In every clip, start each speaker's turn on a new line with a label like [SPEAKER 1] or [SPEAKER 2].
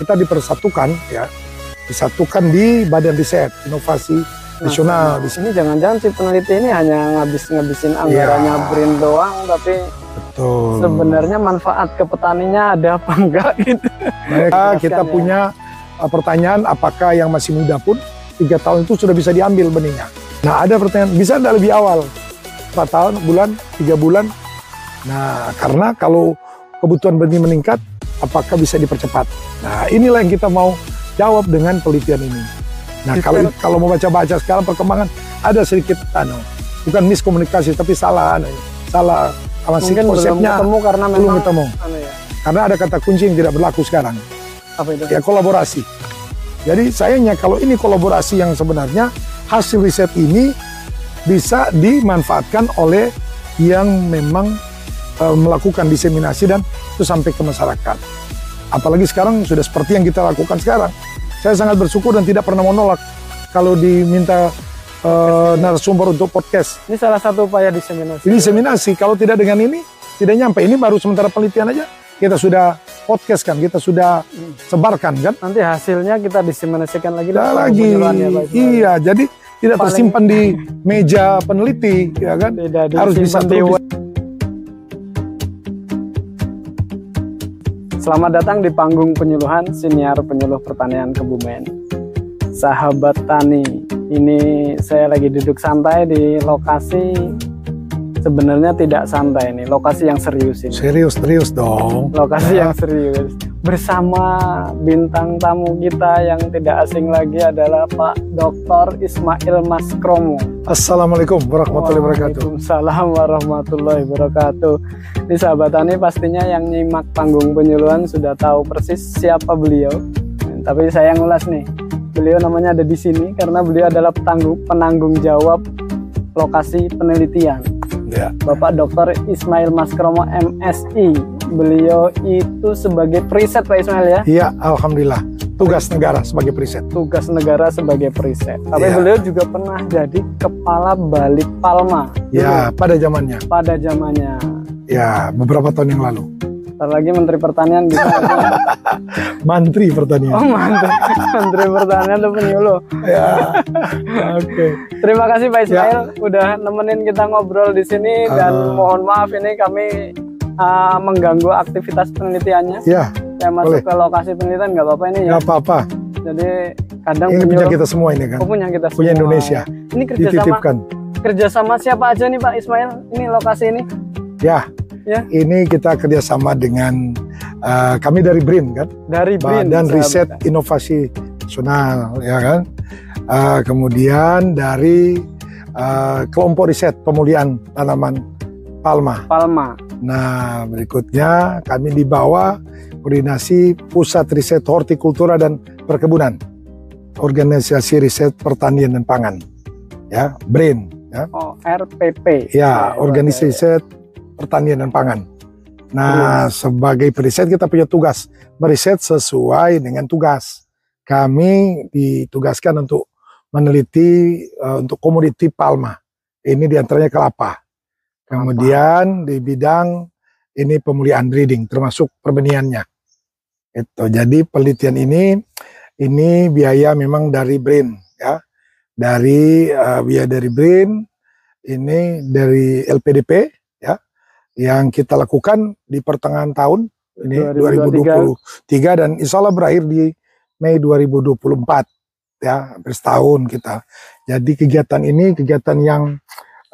[SPEAKER 1] kita dipersatukan ya, disatukan di Badan Riset Inovasi Nasional di
[SPEAKER 2] Ini jangan-jangan si peneliti ini hanya ngabis-ngabisin anggarannya
[SPEAKER 1] Iya.
[SPEAKER 2] BRIN doang, tapi
[SPEAKER 1] Betul.
[SPEAKER 2] sebenarnya manfaat ke petaninya ada apa enggak gitu.
[SPEAKER 1] Mereka kita
[SPEAKER 2] ya.
[SPEAKER 1] punya uh, pertanyaan apakah yang masih muda pun tiga tahun itu sudah bisa diambil benihnya. Nah ada pertanyaan bisa tidak lebih awal empat tahun bulan tiga bulan. Nah karena kalau kebutuhan benih meningkat apakah bisa dipercepat. Nah inilah yang kita mau jawab dengan penelitian ini. Nah kalau kalau mau baca-baca sekarang perkembangan ada sedikit anu bukan miskomunikasi tapi salah anu, salah masih
[SPEAKER 2] Mungkin belum
[SPEAKER 1] konsepnya
[SPEAKER 2] ketemu karena
[SPEAKER 1] belum
[SPEAKER 2] memang
[SPEAKER 1] ketemu.
[SPEAKER 2] anu ya,
[SPEAKER 1] Karena ada kata kunci yang tidak berlaku sekarang
[SPEAKER 2] apa itu?
[SPEAKER 1] ya kolaborasi. Jadi sayangnya kalau ini kolaborasi yang sebenarnya hasil riset ini bisa dimanfaatkan oleh yang memang eh, melakukan diseminasi dan itu sampai ke masyarakat. Apalagi sekarang sudah seperti yang kita lakukan sekarang. Saya sangat bersyukur dan tidak pernah menolak kalau diminta eh, narasumber untuk podcast.
[SPEAKER 2] Ini salah satu upaya diseminasi.
[SPEAKER 1] Ini seminasi, kalau tidak dengan ini tidak nyampe. Ini baru sementara penelitian aja kita sudah podcast kan, kita sudah sebarkan kan.
[SPEAKER 2] Nanti hasilnya kita diseminasikan lagi
[SPEAKER 1] Tidak lagi.
[SPEAKER 2] ya, Pak.
[SPEAKER 1] Iya, jadi tidak
[SPEAKER 2] Paling-
[SPEAKER 1] tersimpan di meja peneliti, ya kan?
[SPEAKER 2] Tidak
[SPEAKER 1] Harus bisa terus.
[SPEAKER 2] Selamat datang di panggung penyuluhan Siniar Penyuluh Pertanian Kebumen. Sahabat tani, ini saya lagi duduk santai di lokasi sebenarnya tidak santai nih, lokasi yang serius ini.
[SPEAKER 1] Serius, serius dong.
[SPEAKER 2] Lokasi
[SPEAKER 1] Ya.
[SPEAKER 2] yang serius. Bersama bintang tamu kita yang tidak asing lagi adalah Pak Dr. Ismail Maskromo.
[SPEAKER 1] Assalamualaikum warahmatullahi wabarakatuh.
[SPEAKER 2] Waalaikumsalam warahmatullahi wabarakatuh. Ini sahabat tani pastinya yang nyimak panggung penyuluhan sudah tahu persis siapa beliau. Tapi saya ngulas nih. Beliau namanya ada di sini karena beliau adalah penanggung, penanggung jawab lokasi penelitian.
[SPEAKER 1] Ya.
[SPEAKER 2] Bapak Dr. Ismail Maskromo MSI. Beliau itu sebagai periset Pak Ismail ya.
[SPEAKER 1] Iya, alhamdulillah. Tugas negara sebagai periset.
[SPEAKER 2] Tugas negara sebagai periset. Tapi
[SPEAKER 1] Iya.
[SPEAKER 2] beliau juga pernah jadi kepala Balik Palma.
[SPEAKER 1] Ya, pada zamannya.
[SPEAKER 2] Pada zamannya.
[SPEAKER 1] Ya, beberapa tahun yang lalu.
[SPEAKER 2] Ntar lagi Menteri Pertanian bisa.
[SPEAKER 1] Mantri pertanian.
[SPEAKER 2] oh mantap. Menteri Pertanian tuh penyuluh.
[SPEAKER 1] Ya. Oke.
[SPEAKER 2] Terima kasih Pak Ismail
[SPEAKER 1] Ya.
[SPEAKER 2] udah nemenin kita ngobrol di sini dan
[SPEAKER 1] Ah.
[SPEAKER 2] mohon maaf ini kami ah, mengganggu aktivitas penelitiannya.
[SPEAKER 1] Ya,
[SPEAKER 2] Saya masuk
[SPEAKER 1] Boleh.
[SPEAKER 2] ke lokasi penelitian nggak apa-apa ini ya.
[SPEAKER 1] nggak apa-apa.
[SPEAKER 2] Jadi kadang
[SPEAKER 1] Ini punya kita semua ini kan.
[SPEAKER 2] oh, punya kita
[SPEAKER 1] Punya
[SPEAKER 2] semua.
[SPEAKER 1] Indonesia.
[SPEAKER 2] Ini kerjasama
[SPEAKER 1] Dititipkan.
[SPEAKER 2] kerjasama siapa aja nih Pak Ismail? Ini lokasi ini.
[SPEAKER 1] Ya.
[SPEAKER 2] Ya.
[SPEAKER 1] Ini kita kerjasama dengan eh, kami dari BRIN kan.
[SPEAKER 2] Dari BRIN.
[SPEAKER 1] Badan
[SPEAKER 2] sahabat.
[SPEAKER 1] Riset Inovasi Nasional ya kan. Eh, kemudian dari eh, kelompok riset pemulihan tanaman palma.
[SPEAKER 2] Palma.
[SPEAKER 1] Nah berikutnya kami di bawah koordinasi Pusat Riset Hortikultura dan Perkebunan, Organisasi Riset Pertanian dan Pangan, ya BRIN, ya,
[SPEAKER 2] Oh, RPP.
[SPEAKER 1] ya Organisasi Riset Pertanian dan Pangan. Nah, sebagai periset kita punya tugas meriset sesuai dengan tugas. Kami ditugaskan untuk meneliti eh, untuk komoditi palma. Ini di antaranya kelapa. Kemudian di bidang ini pemulihan breeding termasuk perbenihannya. Itu. Jadi penelitian ini ini biaya memang dari BRIN ya. Dari eh, biaya dari BRIN ini dari LPDP yang kita lakukan di pertengahan tahun ini
[SPEAKER 2] 2023.
[SPEAKER 1] 2023 dan insya Allah berakhir di Mei 2024 ya hampir setahun kita. Jadi kegiatan ini kegiatan yang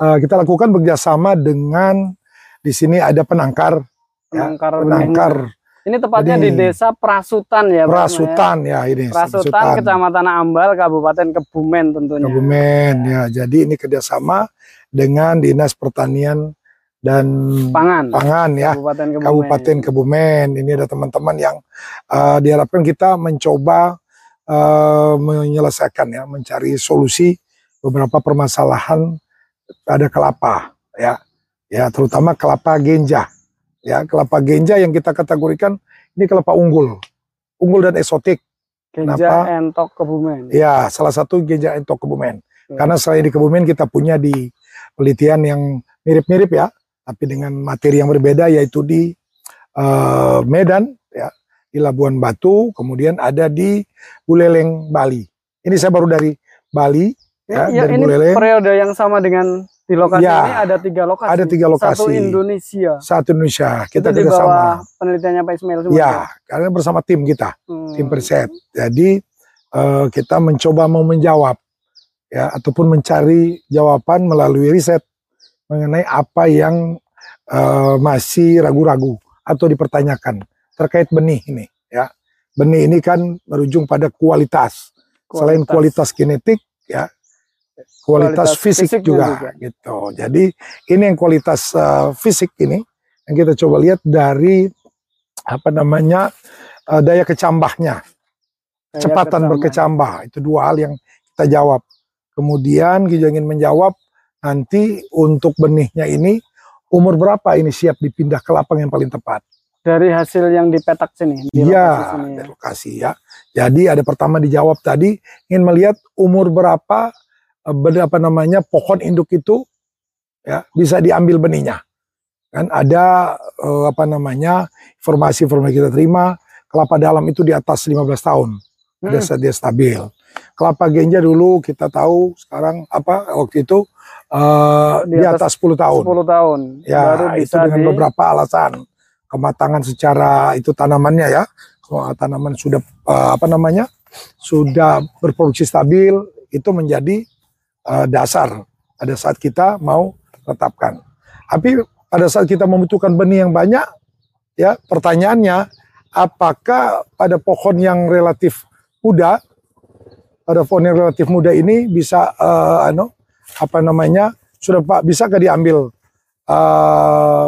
[SPEAKER 1] eh, kita lakukan bekerjasama dengan di sini ada penangkar ya,
[SPEAKER 2] Penangkar.
[SPEAKER 1] penangkar
[SPEAKER 2] Ini tepatnya
[SPEAKER 1] Jadi,
[SPEAKER 2] di Desa Prasutan ya, Pak,
[SPEAKER 1] Prasutan ya ini
[SPEAKER 2] ya? Prasutan, Kecamatan Ambal, Kabupaten Kebumen tentunya.
[SPEAKER 1] Kebumen ya. Jadi ini kerjasama dengan Dinas Pertanian dan
[SPEAKER 2] Pangan.
[SPEAKER 1] Pangan ya
[SPEAKER 2] Kabupaten Kebumen.
[SPEAKER 1] Kabupaten Kebumen. Ini ada teman-teman yang eh, diharapkan kita mencoba eh, menyelesaikan ya, mencari solusi beberapa permasalahan pada kelapa ya. Ya, terutama kelapa genja. Ya, kelapa genja yang kita kategorikan ini kelapa unggul. Unggul dan eksotik.
[SPEAKER 2] Genja
[SPEAKER 1] Kenapa?
[SPEAKER 2] Entok Kebumen.
[SPEAKER 1] Ya, salah satu genja entok Kebumen.
[SPEAKER 2] Ya.
[SPEAKER 1] Karena selain di Kebumen kita punya di penelitian yang mirip-mirip ya, tapi dengan materi yang berbeda yaitu di eh, Medan ya, di Labuan Batu, kemudian ada di Buleleng, Bali. Ini saya baru dari Bali, ya,
[SPEAKER 2] Ya,
[SPEAKER 1] dari
[SPEAKER 2] ini
[SPEAKER 1] Buleleng.
[SPEAKER 2] periode yang sama dengan di lokasi
[SPEAKER 1] Ya,
[SPEAKER 2] ini ada tiga lokasi.
[SPEAKER 1] ada tiga
[SPEAKER 2] Satu
[SPEAKER 1] lokasi.
[SPEAKER 2] Indonesia.
[SPEAKER 1] Satu Indonesia, kita
[SPEAKER 2] itu
[SPEAKER 1] kerjasama.
[SPEAKER 2] bawah penelitiannya Pak Ismail semua.
[SPEAKER 1] Ya, karena bersama tim kita,
[SPEAKER 2] Hmm.
[SPEAKER 1] tim periset. Jadi eh, kita mencoba mau menjawab, ya, ataupun mencari jawaban melalui riset mengenai apa yang eh, masih ragu-ragu atau dipertanyakan terkait benih ini, ya. Benih ini kan berujung pada kualitas. Selain kualitas genetik, ya, kualitas,
[SPEAKER 2] Kualitas
[SPEAKER 1] fisik
[SPEAKER 2] fisiknya
[SPEAKER 1] juga,
[SPEAKER 2] juga.
[SPEAKER 1] gitu. Jadi ini yang kualitas eh, fisik ini yang kita coba lihat dari apa namanya eh, daya kecambahnya, kecepatan berkecambah itu dua hal yang kita jawab. Kemudian kita ingin menjawab nanti untuk benihnya ini umur berapa ini siap dipindah ke lapang yang paling tepat.
[SPEAKER 2] Dari hasil yang dipetak sini. Di lokasi
[SPEAKER 1] Iya,
[SPEAKER 2] sini ya.
[SPEAKER 1] lokasi ya. Jadi ada pertama dijawab tadi ingin melihat umur berapa eh, berapa namanya pohon induk itu ya bisa diambil benihnya. Kan ada eh, apa namanya informasi-informasi kita terima kelapa dalam itu di atas 15 tahun.
[SPEAKER 2] Hmm.
[SPEAKER 1] saat dia stabil. Kelapa genja dulu kita tahu sekarang apa waktu itu eh,
[SPEAKER 2] Di
[SPEAKER 1] di,
[SPEAKER 2] atas
[SPEAKER 1] atas 10 tahun.
[SPEAKER 2] 10 tahun.
[SPEAKER 1] Ya,
[SPEAKER 2] Baru
[SPEAKER 1] itu dengan
[SPEAKER 2] di
[SPEAKER 1] beberapa alasan. Kematangan secara itu tanamannya ya. Kalau tanaman sudah eh, apa namanya? sudah berproduksi stabil, itu menjadi eh, dasar pada saat kita mau tetapkan. Tapi pada saat kita membutuhkan benih yang banyak, ya pertanyaannya apakah pada pohon yang relatif muda, pada pohon yang relatif muda ini bisa anu apa namanya sudah pak bisakah diambil eh,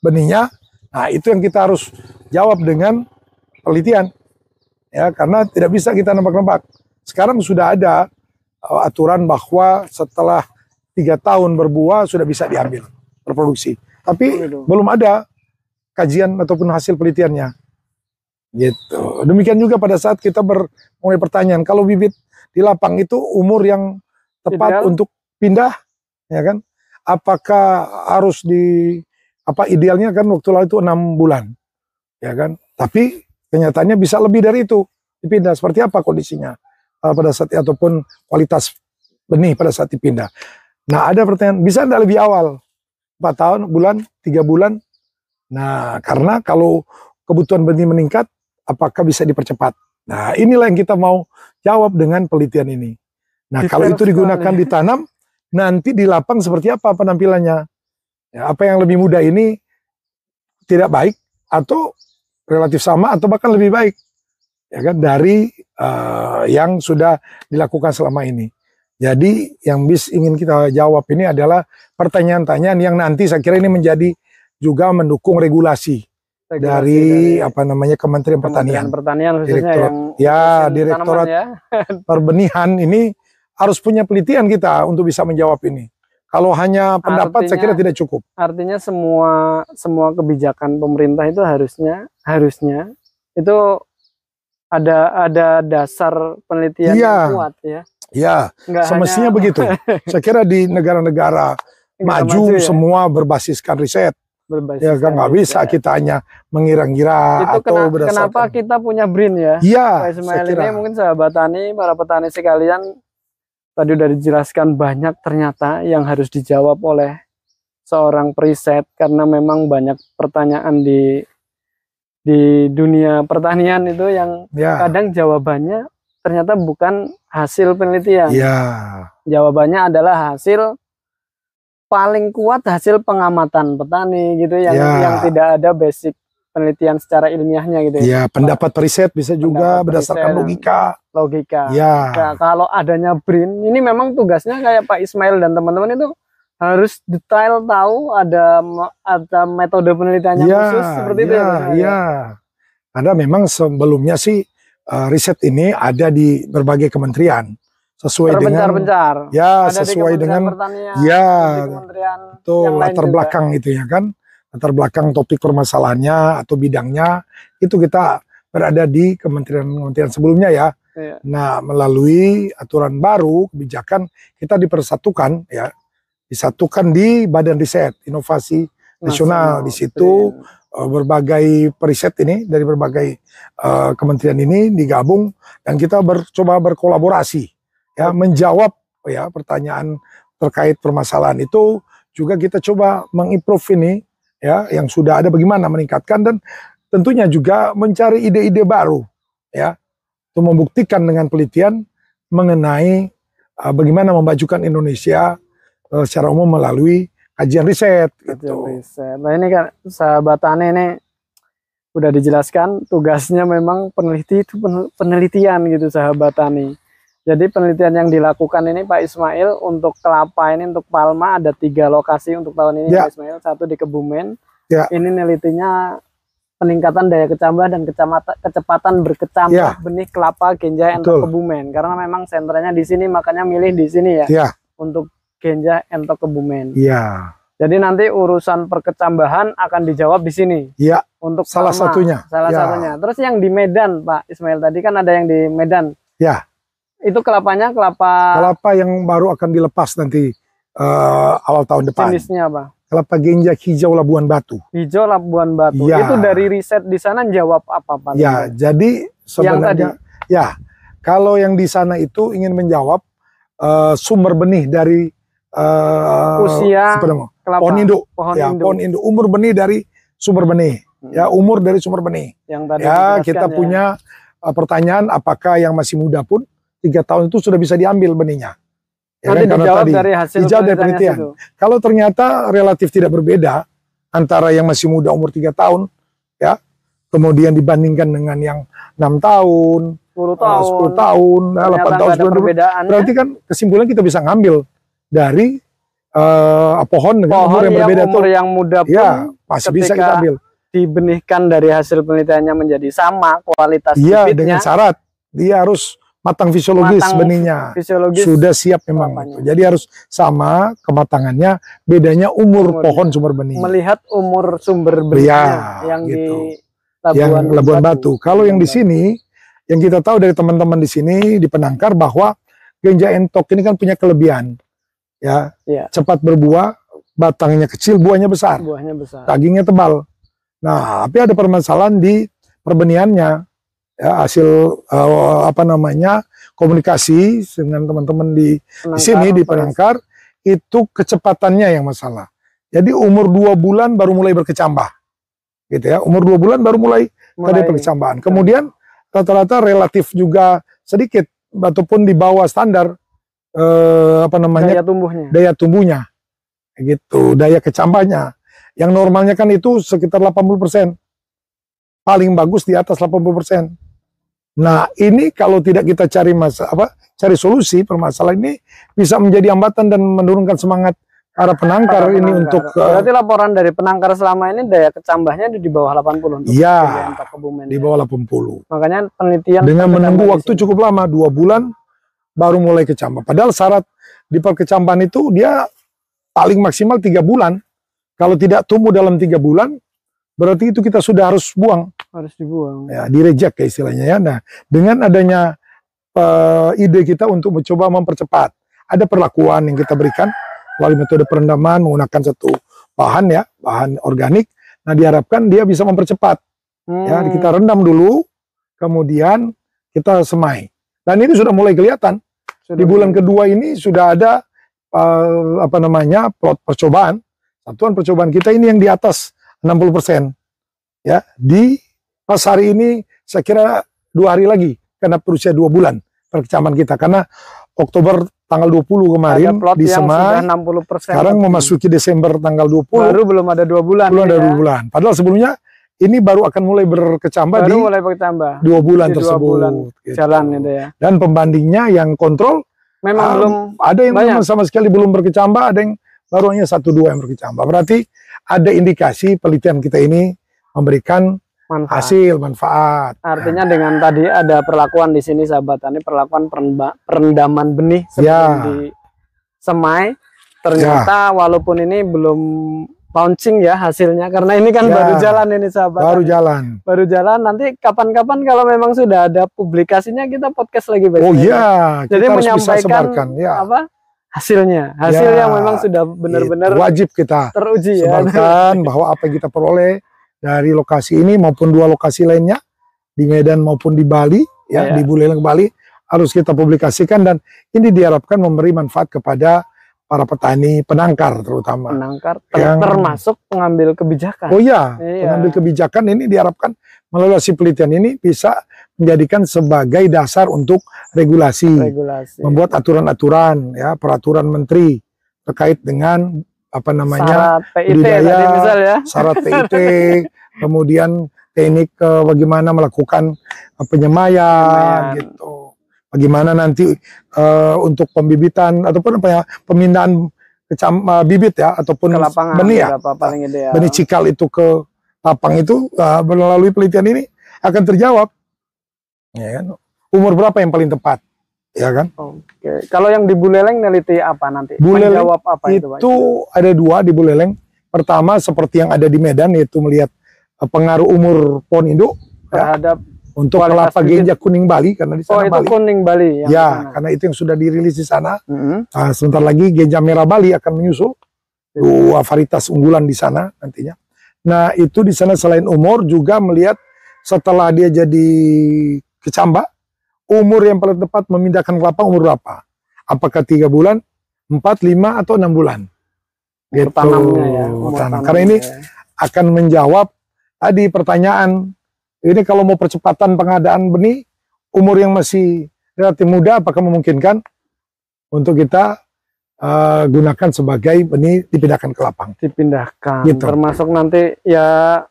[SPEAKER 1] benihnya? Nah itu yang kita harus jawab dengan penelitian ya karena tidak bisa kita nebak-nebak. Sekarang sudah ada eh, aturan bahwa setelah tiga tahun berbuah sudah bisa diambil berproduksi. Tapi
[SPEAKER 2] Waduh.
[SPEAKER 1] belum ada kajian ataupun hasil penelitiannya. Gitu. Demikian juga pada saat kita ber, mulai pertanyaan kalau bibit di lapang itu umur yang tepat
[SPEAKER 2] Ideal.
[SPEAKER 1] untuk pindah, ya kan? Apakah harus di apa idealnya kan waktu lalu itu enam bulan, ya kan? Tapi kenyataannya bisa lebih dari itu dipindah. Seperti apa kondisinya uh, pada saat ataupun kualitas benih pada saat dipindah. Nah ada pertanyaan bisa tidak lebih awal empat tahun, bulan, tiga bulan? Nah karena kalau kebutuhan benih meningkat, apakah bisa dipercepat? Nah inilah yang kita mau jawab dengan penelitian ini. Nah
[SPEAKER 2] Detail
[SPEAKER 1] kalau itu digunakan
[SPEAKER 2] sekali.
[SPEAKER 1] ditanam, nanti di lapang seperti apa penampilannya? Ya, apa yang lebih muda ini tidak baik atau relatif sama atau bahkan lebih baik ya kan dari eh, yang sudah dilakukan selama ini. Jadi yang bis ingin kita jawab ini adalah pertanyaan-pertanyaan yang nanti saya kira ini menjadi juga mendukung regulasi
[SPEAKER 2] Regulasi
[SPEAKER 1] dari, apa namanya Kementerian Pertanian.
[SPEAKER 2] Kementerian Pertanian khususnya
[SPEAKER 1] Direktorat-
[SPEAKER 2] yang
[SPEAKER 1] ya, Direktorat
[SPEAKER 2] ya.
[SPEAKER 1] Perbenihan ini harus punya penelitian kita untuk bisa menjawab ini. Kalau hanya pendapat saya kira
[SPEAKER 2] Artinya-
[SPEAKER 1] tidak cukup.
[SPEAKER 2] Artinya semua semua kebijakan pemerintah itu harusnya harusnya itu ada ada dasar penelitian
[SPEAKER 1] Iya.
[SPEAKER 2] yang kuat ya.
[SPEAKER 1] Ya,
[SPEAKER 2] Nggak
[SPEAKER 1] semestinya
[SPEAKER 2] hanya
[SPEAKER 1] begitu. saya kira di negara-negara
[SPEAKER 2] negara
[SPEAKER 1] maju
[SPEAKER 2] ya,
[SPEAKER 1] semua berbasiskan riset.
[SPEAKER 2] berbasis
[SPEAKER 1] Ya kan nggak bisa
[SPEAKER 2] riset.
[SPEAKER 1] kita hanya mengira-ngira atau
[SPEAKER 2] kena-
[SPEAKER 1] berdasarkan.
[SPEAKER 2] kenapa kita punya BRIN ya?
[SPEAKER 1] Iya, saya kira.
[SPEAKER 2] ini mungkin sahabat tani, para petani sekalian tadi udah dijelaskan banyak ternyata yang harus dijawab oleh seorang periset karena memang banyak pertanyaan di di dunia pertanian itu yang
[SPEAKER 1] Ya,
[SPEAKER 2] kadang jawabannya ternyata bukan hasil penelitian.
[SPEAKER 1] ya,
[SPEAKER 2] Jawabannya adalah hasil paling kuat hasil pengamatan petani gitu yang
[SPEAKER 1] Ya.
[SPEAKER 2] yang tidak ada basic penelitian secara ilmiahnya gitu ya.
[SPEAKER 1] ya. Pendapat riset bisa juga
[SPEAKER 2] Pendapat
[SPEAKER 1] berdasarkan
[SPEAKER 2] riset.
[SPEAKER 1] logika.
[SPEAKER 2] Logika.
[SPEAKER 1] Ya,
[SPEAKER 2] Nah, kalau adanya BRIN, ini memang tugasnya kayak Pak Ismail dan teman-teman itu harus detail tahu ada ada metode penelitiannya
[SPEAKER 1] ya,
[SPEAKER 2] khusus seperti itu ya.
[SPEAKER 1] ya,
[SPEAKER 2] Pak Ismail,
[SPEAKER 1] ya. Karena memang sebelumnya sih eh, riset ini ada di berbagai kementerian sesuai dengan ya
[SPEAKER 2] Ada
[SPEAKER 1] sesuai dengan
[SPEAKER 2] Pertanian,
[SPEAKER 1] ya itu latar
[SPEAKER 2] juga.
[SPEAKER 1] belakang itu ya kan latar belakang topik permasalahannya atau bidangnya itu kita berada di kementerian-kementerian sebelumnya ya.
[SPEAKER 2] Iya.
[SPEAKER 1] Nah melalui aturan baru kebijakan kita dipersatukan ya disatukan di Badan Riset Inovasi Nasional. Di situ
[SPEAKER 2] BRIN.
[SPEAKER 1] uh, berbagai periset ini dari berbagai uh, kementerian ini digabung dan kita bercoba berkolaborasi ya menjawab ya pertanyaan terkait permasalahan itu juga kita coba mengimprove ini ya yang sudah ada bagaimana meningkatkan dan tentunya juga mencari ide-ide baru ya untuk membuktikan dengan penelitian mengenai uh, bagaimana memajukan Indonesia uh, secara umum melalui kajian riset gitu.
[SPEAKER 2] riset. Nah ini kan sahabat Tani ini udah dijelaskan tugasnya memang peneliti itu penelitian gitu sahabat Tani. Jadi penelitian yang dilakukan ini Pak Ismail untuk kelapa ini untuk palma ada tiga lokasi untuk tahun ini ya. Pak Ismail. Satu di Kebumen. Ya. Ini nelitinya peningkatan daya kecambah dan kecamatan, kecepatan berkecambah ya. benih kelapa genja entok kebumen karena memang sentranya di sini makanya milih di sini ya, ya. untuk genja entok kebumen.
[SPEAKER 1] Iya.
[SPEAKER 2] Jadi nanti urusan perkecambahan akan dijawab di sini.
[SPEAKER 1] Iya. Untuk salah sama, satunya.
[SPEAKER 2] Salah ya. satunya. Terus yang di Medan Pak Ismail tadi kan ada yang di Medan.
[SPEAKER 1] Ya.
[SPEAKER 2] Itu kelapanya kelapa.
[SPEAKER 1] Kelapa yang baru akan dilepas nanti uh, awal tahun depan.
[SPEAKER 2] Jenisnya apa?
[SPEAKER 1] kelapa genja hijau Labuan Batu.
[SPEAKER 2] Hijau Labuan Batu. Ya. Itu dari riset di sana jawab apa Pak?
[SPEAKER 1] Ya, jadi sebenarnya ya kalau yang di sana itu ingin menjawab uh, sumber benih dari uh,
[SPEAKER 2] usia
[SPEAKER 1] kelapa, pohon induk. Pohon ya, induk. pohon induk. Umur benih dari sumber benih. Hmm. Ya, umur dari sumber benih. Yang tadi ya, kita ya. punya uh, pertanyaan apakah yang masih muda pun tiga tahun itu sudah bisa diambil benihnya.
[SPEAKER 2] Ya Nanti kan? dijawab tadi, dari hasil dijawab
[SPEAKER 1] dari penelitian. Kalau ternyata relatif tidak berbeda antara yang masih muda umur 3 tahun, ya, kemudian dibandingkan dengan yang enam tahun,
[SPEAKER 2] 10 tahun,
[SPEAKER 1] 10 tahun, 8 tahun, 10 tahun, berarti kan kesimpulan kita bisa ngambil dari uh, pohon dengan
[SPEAKER 2] pohon umur yang, yang berbeda umur tuh. yang muda pun
[SPEAKER 1] ya, masih bisa kita ambil.
[SPEAKER 2] Dibenihkan dari hasil penelitiannya menjadi sama kualitas
[SPEAKER 1] Iya, dengan syarat dia harus matang fisiologis matang benihnya fisiologis sudah siap memang itu. Jadi harus sama kematangannya, bedanya umur Umurnya. pohon sumber benih.
[SPEAKER 2] Melihat umur sumber benihnya
[SPEAKER 1] ya, yang gitu. di Labuan, yang Labuan Batu. Batu. Kalau yang di sini, yang kita tahu dari teman-teman di sini di Penangkar bahwa genja entok ini kan punya kelebihan, ya, ya. cepat berbuah, batangnya kecil, buahnya besar,
[SPEAKER 2] buahnya besar,
[SPEAKER 1] dagingnya tebal. Nah, tapi ada permasalahan di perbenihannya ya, hasil uh, apa namanya komunikasi dengan teman-teman di, di sini di Penangkar itu kecepatannya yang masalah. Jadi umur dua bulan baru mulai berkecambah, gitu ya. Umur dua bulan baru mulai, mulai tadi perkecambahan. Kemudian rata-rata relatif juga sedikit, ataupun di bawah standar eh, apa namanya
[SPEAKER 2] daya tumbuhnya,
[SPEAKER 1] daya tumbuhnya, gitu, daya kecambahnya. Yang normalnya kan itu sekitar 80 paling bagus di atas 80 Nah, ini kalau tidak kita cari masa apa cari solusi permasalahan ini bisa menjadi hambatan dan menurunkan semangat para penangkar para ini untuk
[SPEAKER 2] uh, berarti laporan dari penangkar selama ini daya kecambahnya di bawah 80
[SPEAKER 1] iya di bawah 80
[SPEAKER 2] makanya penelitian
[SPEAKER 1] dengan menunggu waktu cukup lama dua bulan baru mulai kecambah. Padahal syarat di perkecambahan itu dia paling maksimal tiga bulan. Kalau tidak tumbuh dalam tiga bulan berarti itu kita sudah harus buang.
[SPEAKER 2] Harus dibuang.
[SPEAKER 1] Ya, direject ya istilahnya ya. Nah, dengan adanya uh, ide kita untuk mencoba mempercepat, ada perlakuan yang kita berikan melalui metode perendaman menggunakan satu bahan ya, bahan organik. Nah, diharapkan dia bisa mempercepat. Hmm. Ya, kita rendam dulu, kemudian kita semai. Dan ini sudah mulai kelihatan. Sudah di bulan mulai. kedua ini sudah ada uh, apa namanya plot percobaan. Satuan percobaan kita ini yang di atas 60 persen. Ya, di pas hari ini saya kira dua hari lagi karena berusia dua bulan perkecaman kita karena Oktober tanggal 20 kemarin di Semai 60 sekarang memasuki Desember tanggal 20
[SPEAKER 2] baru belum ada dua bulan
[SPEAKER 1] belum ada ya. dua bulan padahal sebelumnya ini baru akan mulai berkecambah
[SPEAKER 2] baru
[SPEAKER 1] di
[SPEAKER 2] mulai berkecambah
[SPEAKER 1] dua bulan di tersebut dua bulan
[SPEAKER 2] gitu. jalan gitu ya
[SPEAKER 1] dan pembandingnya yang kontrol
[SPEAKER 2] memang um, belum
[SPEAKER 1] ada yang banyak. sama sekali belum berkecambah ada yang baru hanya satu dua yang berkecambah berarti ada indikasi penelitian kita ini memberikan manfaat. hasil manfaat.
[SPEAKER 2] Artinya nah. dengan tadi ada perlakuan di sini sahabat tani perlakuan perendaman benih sebelum ya. di semai ternyata ya. walaupun ini belum launching ya hasilnya karena ini kan ya. baru jalan ini sahabat.
[SPEAKER 1] Baru tani. jalan.
[SPEAKER 2] Baru jalan nanti kapan-kapan kalau memang sudah ada publikasinya kita podcast lagi
[SPEAKER 1] Oh iya,
[SPEAKER 2] Jadi menyampaikan ya. apa? hasilnya hasil ya, yang memang sudah benar-benar
[SPEAKER 1] wajib kita
[SPEAKER 2] teruji
[SPEAKER 1] ya bahwa apa yang kita peroleh dari lokasi ini maupun dua lokasi lainnya di Medan maupun di Bali ya
[SPEAKER 2] Iya.
[SPEAKER 1] di Buleleng Bali harus kita publikasikan dan ini diharapkan memberi manfaat kepada para petani penangkar terutama.
[SPEAKER 2] penangkar ter-
[SPEAKER 1] Yang-
[SPEAKER 2] termasuk pengambil kebijakan.
[SPEAKER 1] Oh iya,
[SPEAKER 2] Iya.
[SPEAKER 1] pengambil kebijakan ini diharapkan melalui hasil penelitian ini bisa menjadikan sebagai dasar untuk regulasi,
[SPEAKER 2] regulasi.
[SPEAKER 1] membuat aturan-aturan ya, peraturan menteri terkait dengan apa namanya
[SPEAKER 2] Syarat PIT
[SPEAKER 1] budidaya,
[SPEAKER 2] tadi misal ya.
[SPEAKER 1] syarat PIT, kemudian teknik eh, bagaimana melakukan eh, penyemayan
[SPEAKER 2] Penyemayan.
[SPEAKER 1] gitu. Bagaimana nanti eh, untuk pembibitan ataupun apa ya, pemindahan kecam, eh, bibit ya ataupun
[SPEAKER 2] Ke lapangan
[SPEAKER 1] benih ya,
[SPEAKER 2] berapa paling ideal.
[SPEAKER 1] benih cikal itu ke lapang itu eh, melalui penelitian ini akan terjawab. Ya kan? Umur berapa yang paling tepat? Ya kan?
[SPEAKER 2] Oke. Kalau yang di Buleleng neliti apa nanti?
[SPEAKER 1] Buleleng
[SPEAKER 2] Menjawab apa itu, Pak?
[SPEAKER 1] itu ada dua di Buleleng. Pertama seperti yang ada di Medan yaitu melihat eh, pengaruh umur pohon induk ya,
[SPEAKER 2] terhadap
[SPEAKER 1] untuk
[SPEAKER 2] Kualitas
[SPEAKER 1] kelapa ganja kuning Bali karena di
[SPEAKER 2] Oh
[SPEAKER 1] sana
[SPEAKER 2] itu
[SPEAKER 1] Bali.
[SPEAKER 2] kuning Bali yang
[SPEAKER 1] Ya,
[SPEAKER 2] di sana.
[SPEAKER 1] karena itu yang sudah dirilis di sana.
[SPEAKER 2] Mm-mm.
[SPEAKER 1] Nah, sebentar lagi ganja merah Bali akan menyusul dua varietas unggulan di sana nantinya. Nah, itu di sana selain umur juga melihat setelah dia jadi kecambak, umur yang paling tepat memindahkan kelapa umur berapa? Apakah tiga bulan, empat, lima, atau enam bulan?
[SPEAKER 2] Umur
[SPEAKER 1] Gitu.
[SPEAKER 2] tanamnya ya. umur
[SPEAKER 1] Tanam. Karena ini
[SPEAKER 2] ya.
[SPEAKER 1] akan menjawab tadi pertanyaan ini kalau mau percepatan pengadaan benih umur yang masih relatif muda apakah memungkinkan untuk kita eh, gunakan sebagai benih dipindahkan ke lapang
[SPEAKER 2] dipindahkan.
[SPEAKER 1] Gitu.
[SPEAKER 2] Termasuk nanti ya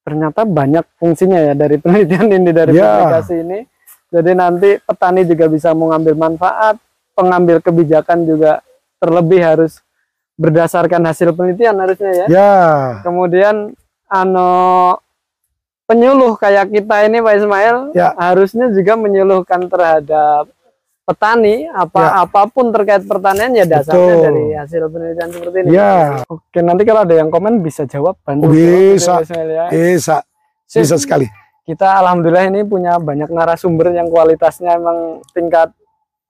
[SPEAKER 2] ternyata banyak fungsinya ya dari penelitian ini dari
[SPEAKER 1] Ya.
[SPEAKER 2] publikasi ini. Jadi nanti petani juga bisa mengambil manfaat, pengambil kebijakan juga terlebih harus berdasarkan hasil penelitian harusnya ya.
[SPEAKER 1] ya
[SPEAKER 2] Kemudian ano penyuluh kayak kita ini Pak Ismail
[SPEAKER 1] Ya.
[SPEAKER 2] harusnya juga menyuluhkan terhadap petani apa
[SPEAKER 1] Ya.
[SPEAKER 2] apa pun terkait pertanian ya dasarnya
[SPEAKER 1] Betul.
[SPEAKER 2] dari hasil penelitian seperti ini.
[SPEAKER 1] ya
[SPEAKER 2] Oke, nanti kalau ada yang komen bisa jawab bantu
[SPEAKER 1] Oh,
[SPEAKER 2] jawab,
[SPEAKER 1] bisa.
[SPEAKER 2] Pak Ismail ya.
[SPEAKER 1] bisa bisa sekali
[SPEAKER 2] Kita alhamdulillah ini punya banyak narasumber yang kualitasnya emang tingkat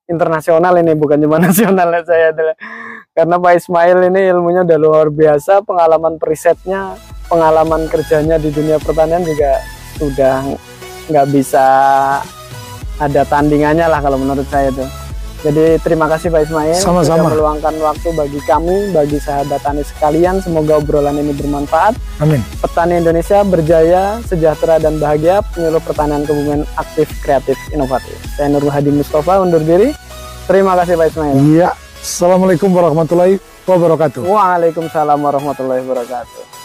[SPEAKER 2] internasional ini bukan cuma nasional ya saya adalah. Karena Pak Ismail ini ilmunya udah luar biasa pengalaman perisetnya pengalaman kerjanya di dunia pertanian juga sudah nggak bisa ada tandingannya lah kalau menurut saya tuh jadi terima kasih Pak Ismail
[SPEAKER 1] Sama-sama.
[SPEAKER 2] sudah meluangkan waktu bagi kami bagi sahabat tani sekalian semoga obrolan ini bermanfaat
[SPEAKER 1] amin
[SPEAKER 2] petani Indonesia berjaya, sejahtera dan bahagia, penyuluh pertanian kebumen aktif, kreatif, inovatif. Saya Nur Hadi Mustafa undur diri. Terima kasih Pak Ismail.
[SPEAKER 1] iya assalamualaikum warahmatullahi wabarakatuh
[SPEAKER 2] Waalaikumsalam warahmatullahi wabarakatuh.